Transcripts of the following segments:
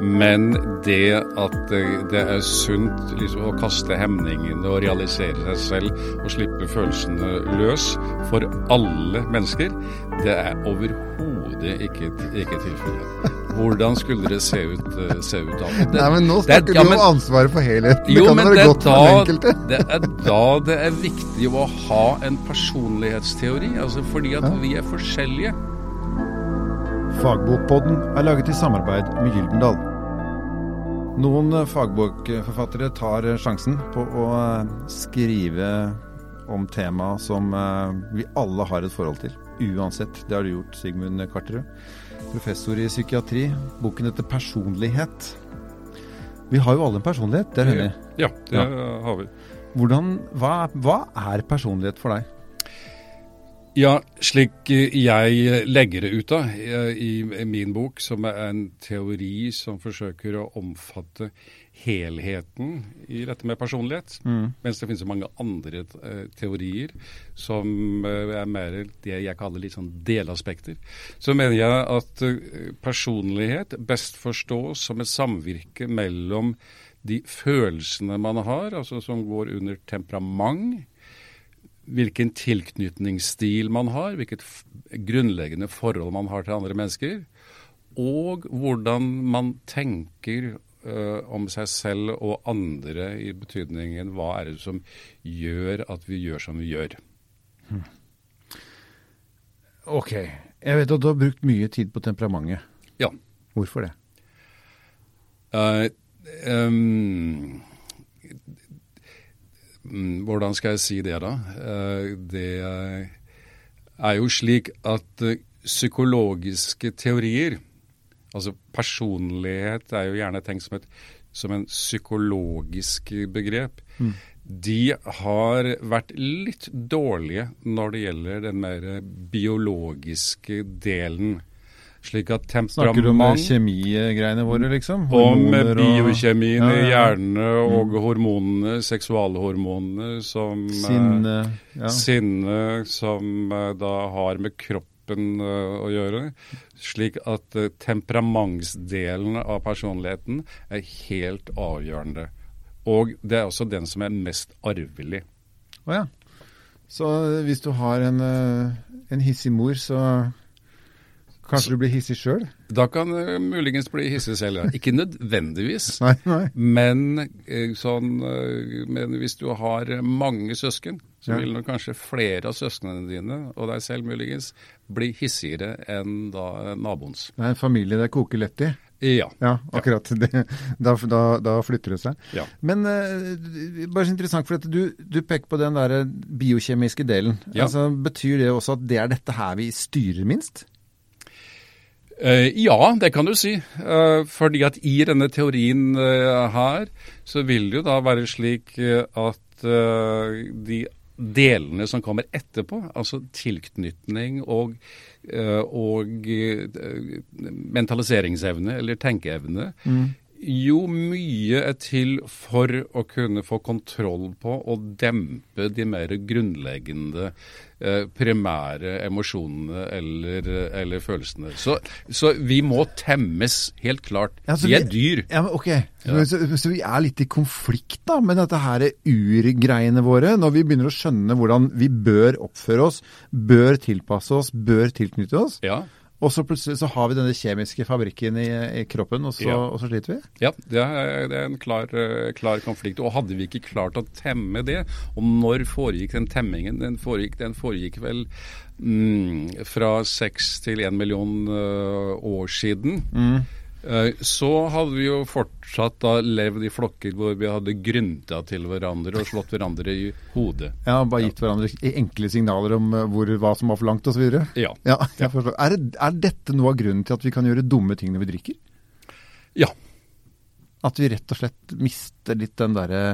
Men det at det er sunt liksom, å kaste hemningene og realisere seg selv og slippe følelsene løs for alle mennesker, det er overhodet ikke, ikke tilfellet. Hvordan skulle det se ut, eh, se ut da? Det, Nei, men Nå snakker det, ja, du om ansvaret for helheten. Jo, det kan være godt da, for den enkelte. Det er da det er viktig å ha en personlighetsteori, altså fordi at vi er forskjellige. Fagbokpodden er laget i samarbeid med Gyldendal. Noen fagbokforfattere tar sjansen på å skrive om tema som eh, vi alle har et forhold til. Uansett. Det har du gjort, Sigmund Karterud. Professor i psykiatri. Boken heter 'Personlighet'. Vi har jo alle en personlighet, det er enig Ja, det ja. har vi. Hvordan, hva, hva er personlighet for deg? Ja, slik jeg legger det ut da, i min bok, som er en teori som forsøker å omfatte helheten i dette med personlighet, mm. mens det finnes så mange andre uh, teorier som uh, er mer det jeg kaller litt sånn delaspekter, så mener jeg at uh, personlighet best forstås som et samvirke mellom de følelsene man har, altså som går under temperament, hvilken tilknytningsstil man har, hvilket grunnleggende forhold man har til andre mennesker, og hvordan man tenker uh, om seg selv og andre i betydningen hva er det som gjør at vi gjør som vi gjør. Hmm. Ok. Jeg vet at du har brukt mye tid på temperamentet. Ja. Hvorfor det? Uh, um, hvordan skal jeg si det, da? Eh, det er jo slik at eh, psykologiske teorier, altså personlighet er jo gjerne tenkt som, et, som en psykologisk begrep, mm. de har vært litt dårlige når det gjelder den mer biologiske delen. Slik at temperament Snakker du om kjemigreiene våre, liksom? Hormoner om biokjemien i ja, og mm. hormonene, seksualhormonene som Sinne. Ja. Sinne som eh, da har med kroppen å gjøre. Slik at temperamentsdelen av personligheten er helt avgjørende. Og det er også den som er mest arvelig. Å oh, ja. Så hvis du har en, en hissig mor, så Kanskje du blir hissig sjøl? Da kan du muligens bli hissig selv, ja. Ikke nødvendigvis. nei, nei. Men, eh, sånn, eh, men, hvis du har mange søsken, så ja. vil nok kanskje flere av søsknene dine, og deg selv muligens, bli hissigere enn da naboens. Det er en familie det koker lett i? Ja. ja akkurat. Det, da, da, da, flytter det seg. Ja. Men uh, bare så interessant, for du, du, peker på den der biokjemiske delen. Ja. Altså, betyr det også at det er dette her vi styrer minst? Uh, ja, det kan du si. Uh, fordi at i denne teorien uh, her, så vil det jo da være slik at de delene som kommer etterpå, altså tilknytning og, og mentaliseringsevne eller tenkeevne, mm. Jo mye er til for å kunne få kontroll på og dempe de mer grunnleggende Eh, primære emosjonene eller, eller følelsene. Så, så, vi må temmes, helt klart. Ja, vi er dyr. Ja, men ok, ja. så, så, vi er litt i konflikt da med dette her urgreiene våre, når vi begynner å skjønne hvordan vi bør oppføre oss, bør tilpasse oss, bør tilknytte oss. Ja. Og så plutselig så har vi denne kjemiske fabrikken i, i kroppen, og så, ja. og så, sliter vi? Ja, det er, det er en klar, eh, klar, konflikt. Og hadde vi ikke klart å temme det, og når foregikk den temmingen? Den foregikk, den foregikk vel mm, fra seks til én million uh, år siden. Mm. Eh, så hadde vi jo fortsatt da levd i flokker hvor vi hadde grynta til hverandre og slått hverandre i hodet. Ja, Bare gitt hverandre enkle signaler om eh, hvor, hva som var for langt osv.? Ja. ja jeg forstår. Er, er dette noe av grunnen til at vi kan gjøre dumme ting når vi drikker? Ja. At vi rett og slett mister litt den derre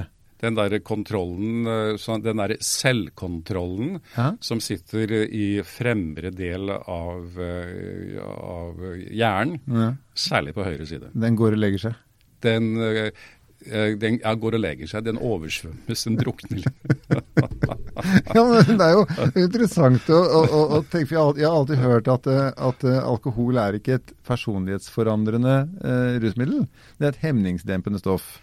den der kontrollen, eh, den der selvkontrollen Hæ? som sitter i fremre del av, eh, av hjernen, ja. særlig på høyre side. Den går og legger seg? Den, eh, den ja, går og legger seg. Den oversvømmes, den drukner ja, men Det er jo interessant å, å, å tenke, for jeg har alltid hørt at, at, alkohol er ikke et personlighetsforandrende eh, rusmiddel. Det er et hemningsdempende stoff.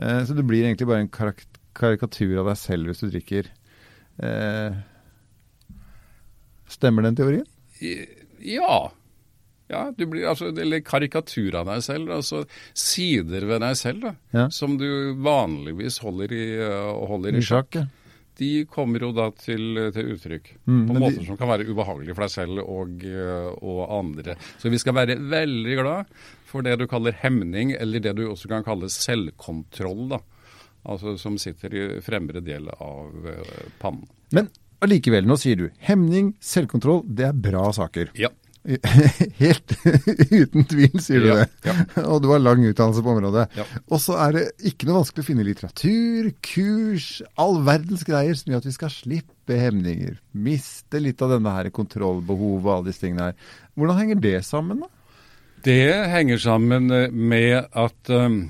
Eh, så det blir egentlig bare en karak karikatur av deg selv hvis du drikker. Eh, stemmer den teorien? Ja. Ja, du blir, altså, Eller karikatur av deg selv. altså Sider ved deg selv da, ja. som du vanligvis holder i, uh, holder i sjakk. De kommer jo da til, til uttrykk mm, på måter de... som kan være ubehagelige for deg selv og, uh, og, andre. Så vi skal være veldig glad for det du kaller hemning, eller det du også kan kalle selvkontroll. da, altså Som sitter i fremre del av uh, pannen. Men allikevel, nå sier du hemning, selvkontroll, det er bra saker. Ja. Helt uten tvil, sier du ja, det. Ja. Og du har lang utdannelse på området. Ja. Og så er det ikke noe vanskelig å finne litteratur, kurs, all verdens greier som gjør at vi skal slippe hemninger. Miste litt av denne her kontrollbehovet og alle disse tingene her. Hvordan henger det sammen, da? Det henger sammen eh, med at um,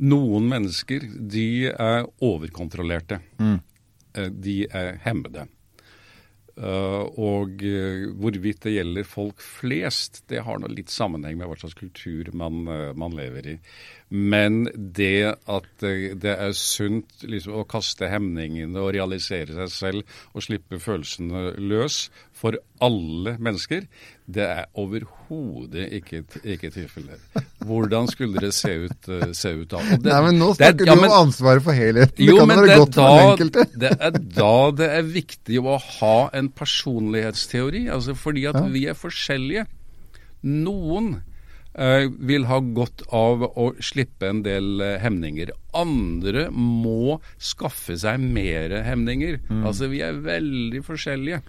noen mennesker, de er overkontrollerte. Mm. Eh, de er hemmede. Uh, og uh, hvorvidt det gjelder folk flest, det har litt sammenheng med hva slags kultur man, uh, man lever i. Men det at det er sunt liksom, å kaste hemningene og realisere seg selv og slippe følelsene løs for alle mennesker, det er overhodet ikke, ikke tilfellet. Hvordan skulle det se ut, uh, se ut da? Det, Nei, men Nå snakker det, ja, du om ansvaret for helheten. Det kan være godt da, for den enkelte. det er da det er viktig å ha en personlighetsteori. altså Fordi at ja. vi er forskjellige. Noen vil ha godt av å slippe en del uh, hemninger. Andre må skaffe seg mer hemninger. Mm. Altså Vi er veldig forskjellige.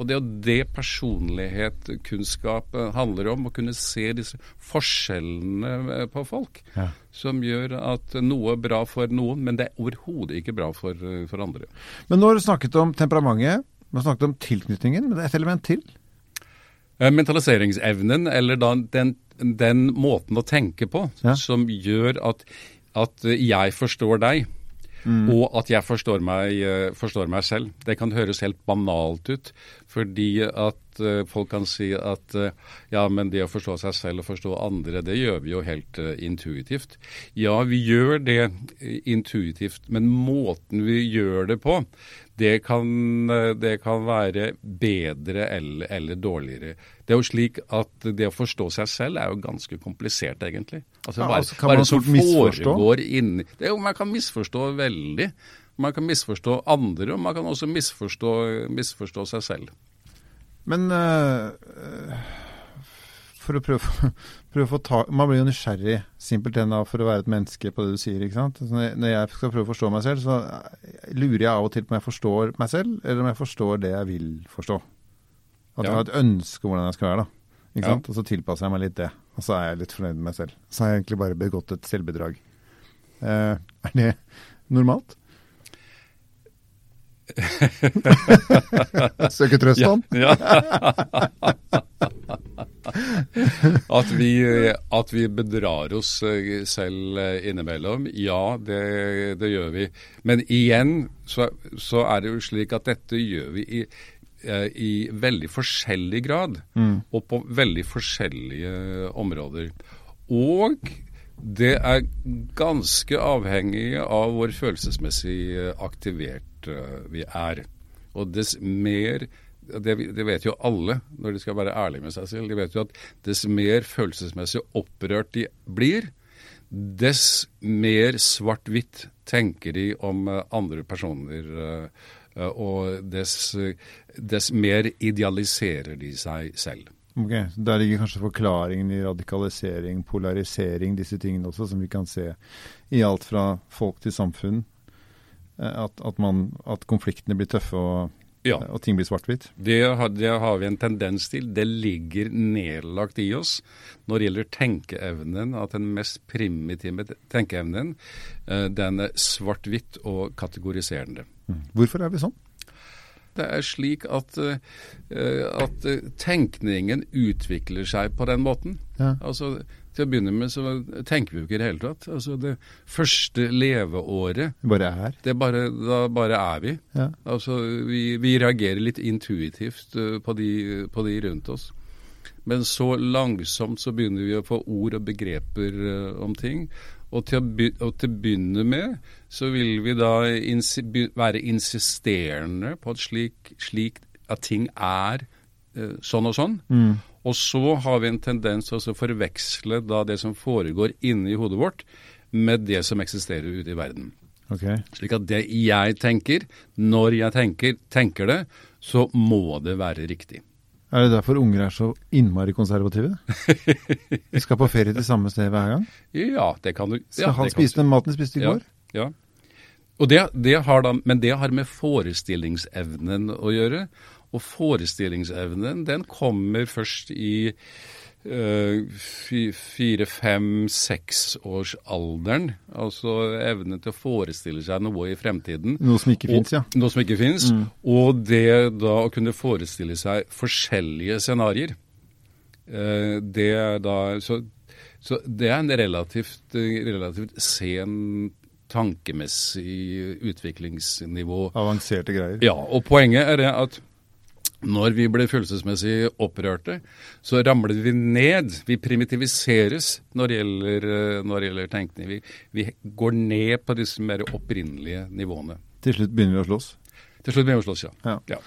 Og det er jo det personlighet, kunnskap eh, handler om. Å kunne se disse forskjellene eh, på folk. Ja. Som gjør at noe er bra for noen, men det er overhodet ikke bra for, eh, for andre. Men nå har du snakket om temperamentet, du har snakket om tilknytningen, men det er et element til? Mentaliseringsevnen, eller da den, den måten å tenke på ja. som gjør at, at jeg forstår deg. Mm. Og at jeg forstår meg, uh, forstår meg, selv. Det kan høres helt banalt ut, fordi at uh, folk kan si at uh, ja, men det å forstå seg selv og forstå andre, det gjør vi jo helt intuitivt. Ja, vi gjør det intuitivt, men måten vi gjør det på, det kan, det kan være bedre eller, eller, dårligere. Det er jo slik at det å forstå seg selv er jo ganske komplisert, egentlig. Altså, ja, altså, kan man som foregår inni det er jo, Man kan misforstå veldig. Man kan misforstå andre, og man kan også misforstå, misforstå seg selv. Men uh, for å prøve, prøve, å få ta Man blir jo nysgjerrig simpelthen for å være et menneske på det du sier. ikke sant? Så når jeg skal prøve å forstå meg selv, så lurer jeg av og til på om jeg forstår meg selv, eller om jeg forstår det jeg vil forstå. At ja. jeg har et ønske om hvordan jeg skal være. da. Ikke ja. sant? Og så tilpasser jeg meg litt det. Og så er jeg litt fornøyd med meg selv. Så har jeg egentlig bare begått et selvbedrag. Eh, er det normalt? Søker trøst? Ja. ja. at, vi, at, vi, bedrar oss eh, selv eh, innimellom, ja, det, det gjør vi. Men igjen så, så, er det jo slik at dette gjør vi i, eh, i veldig forskjellig grad. Mm. Og på veldig forskjellige områder. Og det er ganske avhengig av hvor følelsesmessig aktivert vi er. Og dess mer det, det, vet jo alle når de skal være ærlige med seg selv. De vet jo at dess mer følelsesmessig opprørt de blir, dess mer svart-hvitt tenker de om eh, andre personer. Eh, eh, og dess, dess mer idealiserer de seg selv. Ok, Der ligger kanskje forklaringen i radikalisering, polarisering, disse tingene også, som vi kan se i alt fra folk til samfunn. At, at, man, at konfliktene blir tøffe og ja. Og ting blir svart-hvitt? Det, det, har vi en tendens til. Det ligger nedlagt i oss når det gjelder tenkeevnen, at den mest primitive tenkeevnen, eh, den er svart-hvitt og kategoriserende. Mm. Hvorfor er vi sånn? Det er slik at, eh, at tenkningen utvikler seg på den måten. Ja. Altså, Til å begynne med så tenker vi jo ikke i det hele tatt. Altså Det første leveåret Bare er. det er bare, Da bare er vi. Ja. Altså vi, vi reagerer litt intuitivt uh, på, de, på de rundt oss. Men så langsomt så begynner vi å få ord og begreper uh, om ting. Og til, å begynne med så vil vi da insi, være insisterende på at slik, slik at ting er uh, sånn og sånn. Mm. Og så har vi en tendens til å forveksle da det som foregår inni hodet vårt, med det som eksisterer ute i verden. Okay. Slik at det jeg tenker, når jeg tenker, tenker det, så må det være riktig. Er det derfor unger er så innmari konservative? De skal på ferie til samme sted hver gang? Ja, det kan du Skal han spise den maten de spiste i Ja, går? ja. Og det, det har da, men det har med forestillingsevnen å gjøre. Og forestillingsevnen den kommer først i uh, fire, fem, seksårsalderen. Altså evnen til å forestille seg noe i fremtiden. Noe som ikke fins, ja. Mm. Noe som ikke fins. Og det da å kunne forestille seg forskjellige scenarioer. Eh, det er da så, så det er en relativt, eh, relativt sen tankemessig utviklingsnivå. Avanserte greier. Ja, og poenget er det at når vi blir følelsesmessig opprørte, så ramler vi ned. Vi primitiviseres når det gjelder, eh, når det gjelder tenkning. Vi, vi går ned på disse mer opprinnelige nivåene. Til slutt begynner vi å slåss. Til slutt begynner vi å slåss, ja. Ja. ja.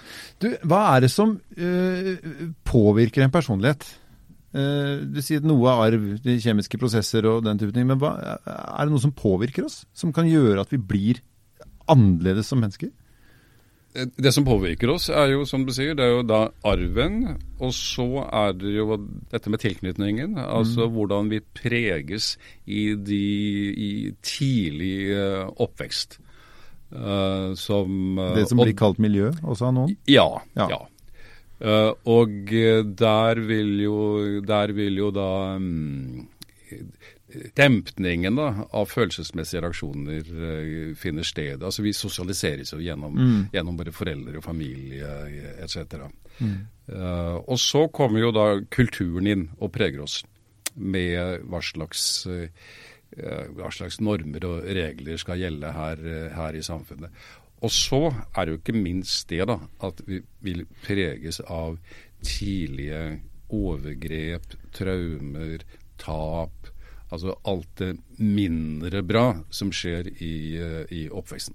Du, hva er det som øh, påvirker en personlighet? Eh, du sier at noe er arv, de kjemiske prosesser og den type ting. Men hva, er det noe som påvirker oss? Som kan gjøre at vi blir annerledes som mennesker? Det som påvirker oss, er jo som du sier, det er jo da arven. Og så er det jo dette med tilknytningen. Altså hvordan vi preges i, de, i tidlig eh, oppvekst. Uh, som eh, Det som og- blir kalt miljø, også av noen? Ja. Ja. ja. Uh, og der vil jo, der vil jo da mm, dempningen da, av følelsesmessige reaksjoner uh, finner sted. Altså Vi sosialiseres jo gjennom, gjennom bare foreldre og familie etc. Eh, og så kommer jo da kulturen inn og preger oss med hva slags, uh, hva slags normer og regler skal gjelde her, her i samfunnet. Og så er det jo ikke minst det da, at vi vil preges av tidlige overgrep, traumer, tap. Altså alt det mindre bra som skjer i, eh, i oppveksten.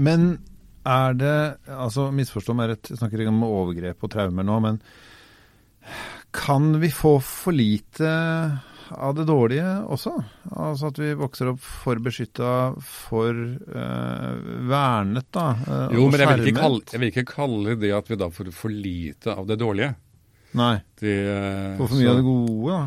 Men er det altså Misforstå meg rett, jeg snakker ikke om overgrep og traumer nå, men kan vi få for lite av det dårlige også? Altså at vi vokser opp for beskytta, for eh, vernet, da. eh, Jo, men jeg vil, kalle, jeg vil ikke kalle det at vi da får for lite av det dårlige. Nei. Det, For for mye av det gode, da.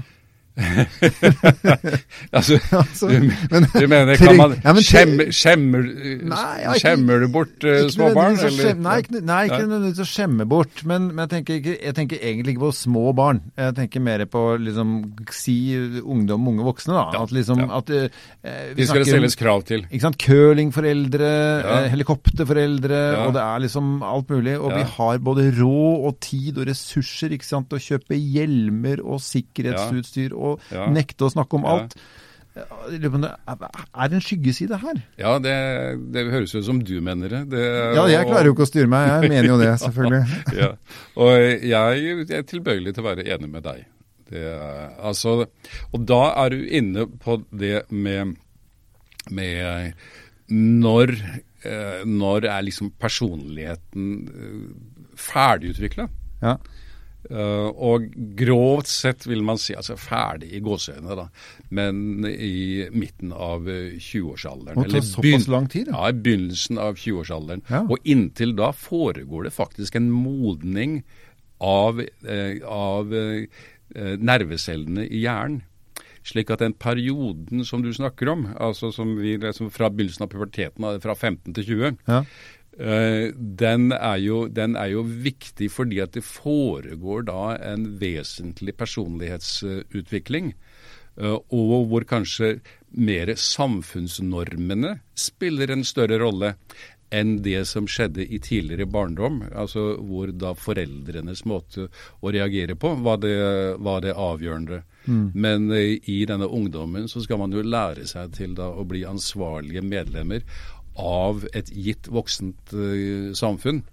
altså, Altså, du, men- du mener, kan man Ja, men skjemme, skjemmer, Nei, jeg ikke- skjemmer du bort uh, små skjemme- Nei, ikke, nei, ikke nødvendigvis å skjemme bort. Men, men jeg, tenker ikke, jeg tenker egentlig ikke på små barn. Jeg tenker mer på liksom, si ungdom, unge voksne. da. Ja, At liksom, at uh, vi De skal det stilles krav til. Ikke sant? Curlingforeldre, eh, helikopterforeldre, og det er liksom alt mulig. Og vi har både råd og tid og ressurser ikke sant, å kjøpe hjelmer og sikkerhetsutstyr og Ja. nekte å snakke om alt. Det Er det en skyggeside her? Ja, det, det høres ut som du mener det. det Ja, jeg klarer jo ikke å styre meg. Jeg mener jo det, selvfølgelig. ja. Og jeg, jeg er tilbøyelig til å være enig med deg. Det, er- altså, og da er du inne på det med, med når, eh, når er liksom personligheten eh, ferdigutvikla? Ja. Uh, og grovt sett vil man si altså ferdig i gåseøynene, da. Men i midten av eh, 20-årsalderen. Det ta såpass lang tid, ja. Ja, i begynnelsen av 20-årsalderen. Ja. Og inntil da foregår det faktisk en modning av, eh, av eh, eh, nervecellene i hjernen. Slik at den perioden som du snakker om, altså som vi, liksom fra begynnelsen av puberteten, fra 15 til 20, Ja. Eh, den, er jo, den er jo viktig fordi at det foregår da en vesentlig personlighetsutvikling. eh, og hvor kanskje mer samfunnsnormene spiller en større rolle enn det som skjedde i tidligere barndom. Altså hvor da foreldrenes måte å reagere på var det, var det avgjørende. Mm. Men uh, i denne ungdommen så skal man jo lære seg til da å bli ansvarlige medlemmer av et gitt voksent uh, samfunn.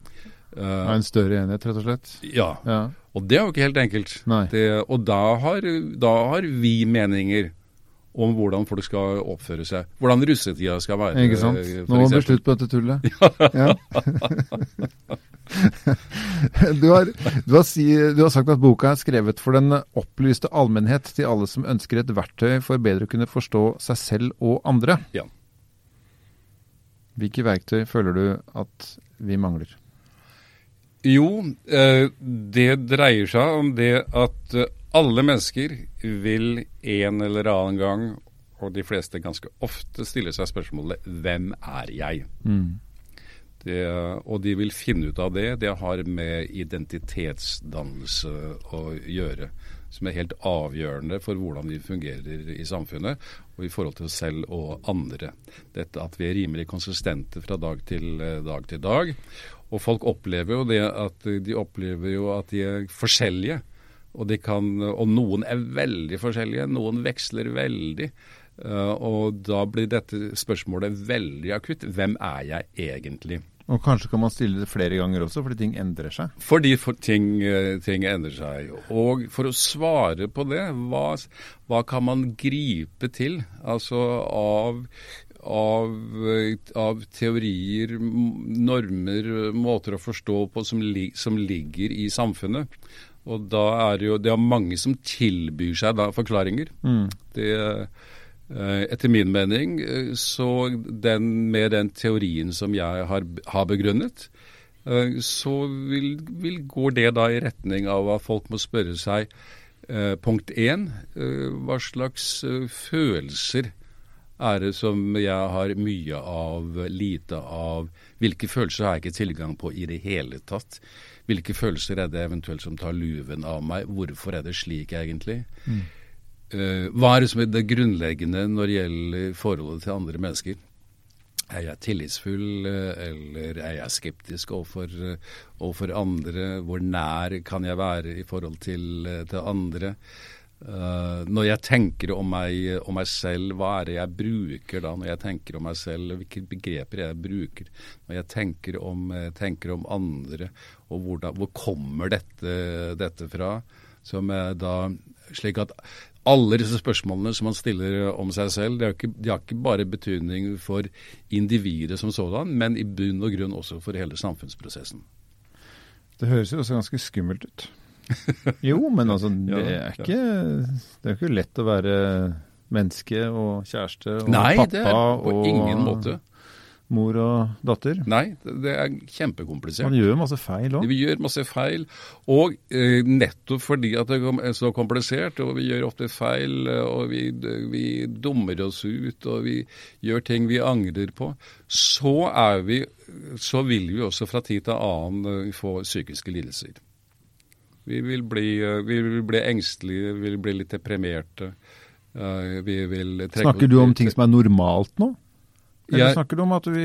Uh, en større enhet, rett og slett? Ja. ja. Og det er jo ikke helt enkelt. Det, og da har, da har vi meninger om hvordan folk skal oppføre seg. Hvordan russetida skal være. Ikke sant. Nå må det bli slutt på dette tullet. du, har, du, har si, du, har, sagt at boka er skrevet for den opplyste allmennhet til alle som ønsker et verktøy for bedre å kunne forstå seg selv og andre. Ja. Hvilke verktøy føler du at vi mangler? Jo, eh, det dreier seg om det at eh, alle mennesker vil en eller annen gang, og de fleste ganske ofte, stille seg spørsmålet 'Hvem er jeg?' Mm. Det, og de vil finne ut av det. Det har med identitetsdannelse å gjøre. Som er helt avgjørende for hvordan vi fungerer i samfunnet og i forhold til oss selv og andre. Dette at vi er rimelig konsistente fra dag til eh, dag til dag. Og folk opplever jo det at de opplever jo at de er forskjellige. Og, kan, og noen er veldig forskjellige, noen veksler veldig. Uh, og da blir dette spørsmålet veldig akutt. Hvem er jeg egentlig? Og kanskje kan man stille det flere ganger også, fordi ting endrer seg? Fordi for ting, eh, ting, endrer seg. Og for å svare på det, hva, hva kan man gripe til altså av av, av, teorier, normer, måter å forstå på som, li, som, ligger i samfunnet. Og da er det jo Det er mange som tilbyr seg da forklaringer. Mm. Det, etter min mening eh, så den, med den teorien som jeg har, har begrunnet, eh, så vil, vil, går det da i retning av at folk må spørre seg punkt én hva slags følelser er det som jeg har mye av, lite av. Hvilke følelser har jeg ikke tilgang på i det hele tatt? Hvilke følelser er det eventuelt som tar luven av meg? Hvorfor er det slik egentlig? Mm. Uh, hva er det som er det grunnleggende når det gjelder forholdet til andre mennesker? Er jeg tillitsfull, eh, eller er jeg skeptisk overfor, eh, overfor andre? Hvor nær kan jeg være i forhold til, til andre? Uh, når jeg tenker om meg, om meg, selv, hva er det jeg bruker da? Når jeg tenker om meg selv, hvilke begreper jeg bruker? Når jeg tenker om, tenker om andre, og hvordan, hvor kommer dette, dette fra? Som da slik at alle disse spørsmålene som man stiller om seg selv, de har ikke, de har ikke bare betydning for individet som sådan, men i bunn og grunn også for hele samfunnsprosessen. Det høres jo også ganske skummelt ut. jo, men altså, det er ikke Det er ikke lett å være menneske og kjæreste og Nei, pappa det er på ingen måte. Mor og datter? Nei, det er kjempekomplisert. Man gjør masse feil òg? Vi gjør masse feil. Og eh, nettopp fordi at det er så komplisert, og vi gjør ofte feil, og vi, vi, dummer oss ut, og vi gjør ting vi angrer på, så, vi, så vil vi også fra tid til annen eh, få psykiske lidelser. Vi vil bli, eh, vi vil bli engstelige, vi vil bli litt deprimerte. snakker du om ting som er normalt nå? Eller jeg, snakker du om at, vi,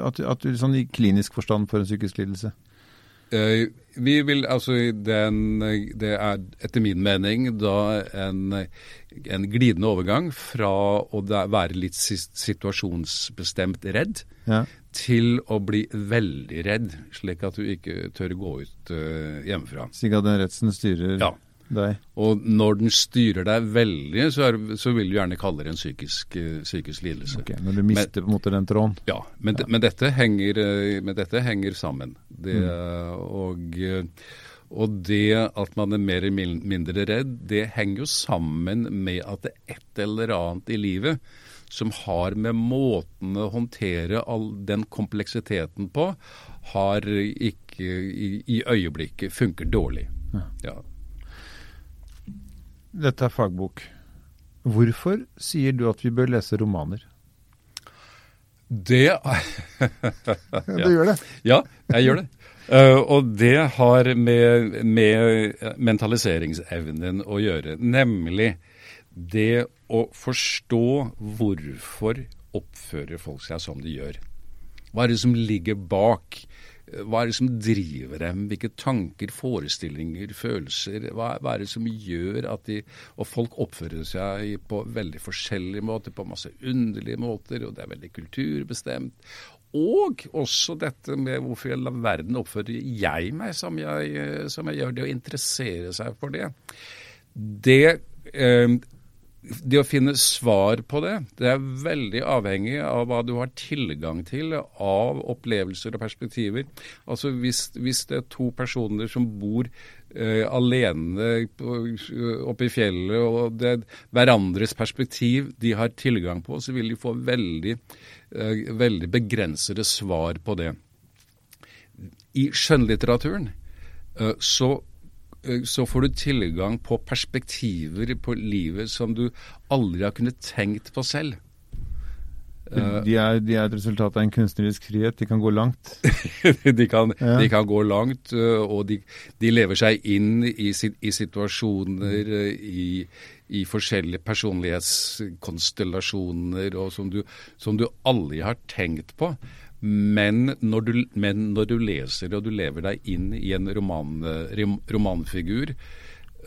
at, at du sånn i klinisk forstand får en psykisk lidelse? Uh, vi vil altså den, Det er etter min mening da en, en glidende overgang fra å være litt situasjonsbestemt redd ja til å bli veldig redd, slik at du ikke tør gå ut uh, hjemmefra. Slik at den redselen styrer ja. Deg? Og når den styrer deg veldig, så, er, så vil du gjerne kalle det en psykisk, uh, psykisk lidelse. Okay, men du mister men, på en måte den tråden? Ja, men, ja. men, dette, henger, uh, men dette, henger, sammen. Det, mm. og, og det at man er mer eller mindre redd, det henger jo sammen med at det er et eller annet i livet som har med måten å håndtere all den kompleksiteten på, har ikke i, i øyeblikket funker dårlig. Ja. ja. Dette er fagbok. Hvorfor sier du at vi bør lese romaner? Det ja. Du gjør det? Ja, jeg gjør det. Uh, og det har med, med mentaliseringsevnen å gjøre. Nemlig det å forstå hvorfor oppfører folk seg som de gjør. Hva er det som ligger bak? Hva er det som driver dem? Hvilke tanker, forestillinger, følelser? Hva, hva er det som gjør at de Og folk oppfører seg på veldig forskjellige måter, på masse underlige måter, og det er veldig kulturbestemt. Og også dette med hvorfor i all verden oppfører jeg meg som jeg, som jeg gjør, det å interessere seg for det. Det eh, det å finne svar på det, det er veldig avhengig av hva du har tilgang til av opplevelser og perspektiver. Altså hvis, hvis det er to personer som bor uh, alene oppe i fjellet, og det er hverandres perspektiv de har tilgang på, så vil de få veldig, uh, veldig begrensede svar på det. I skjønnlitteraturen uh, så så får du tilgang på perspektiver på livet som du aldri har kunnet tenkt på selv. De er, de er, et resultat av en kunstnerisk frihet. De kan gå langt. de, kan, ja. de, kan, gå langt, eh, og de, de lever seg inn i, i situasjoner, eh, i, i, forskjellige personlighetskonstellasjoner og som du, som du aldri har tenkt på. Men når, du, men når, du, leser og du lever deg inn i en roman, romanfigur,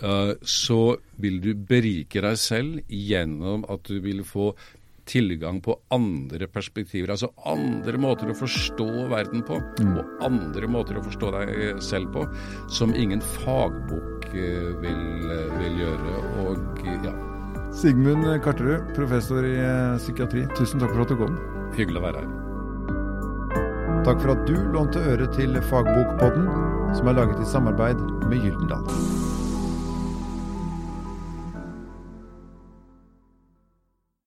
uh, så vil du berike deg selv gjennom at du vil få tilgang på andre perspektiver. Altså andre måter å forstå verden på, mm. og andre måter å forstå deg selv på, som ingen fagbok uh, vil, vil, gjøre. Og ja. Sigmund Karterud, professor i psykiatri, tusen takk for at du kom. Hyggelig å være her. Takk for at du lånte øre til Fagbokpodden, som er laget i samarbeid med Gyldendal.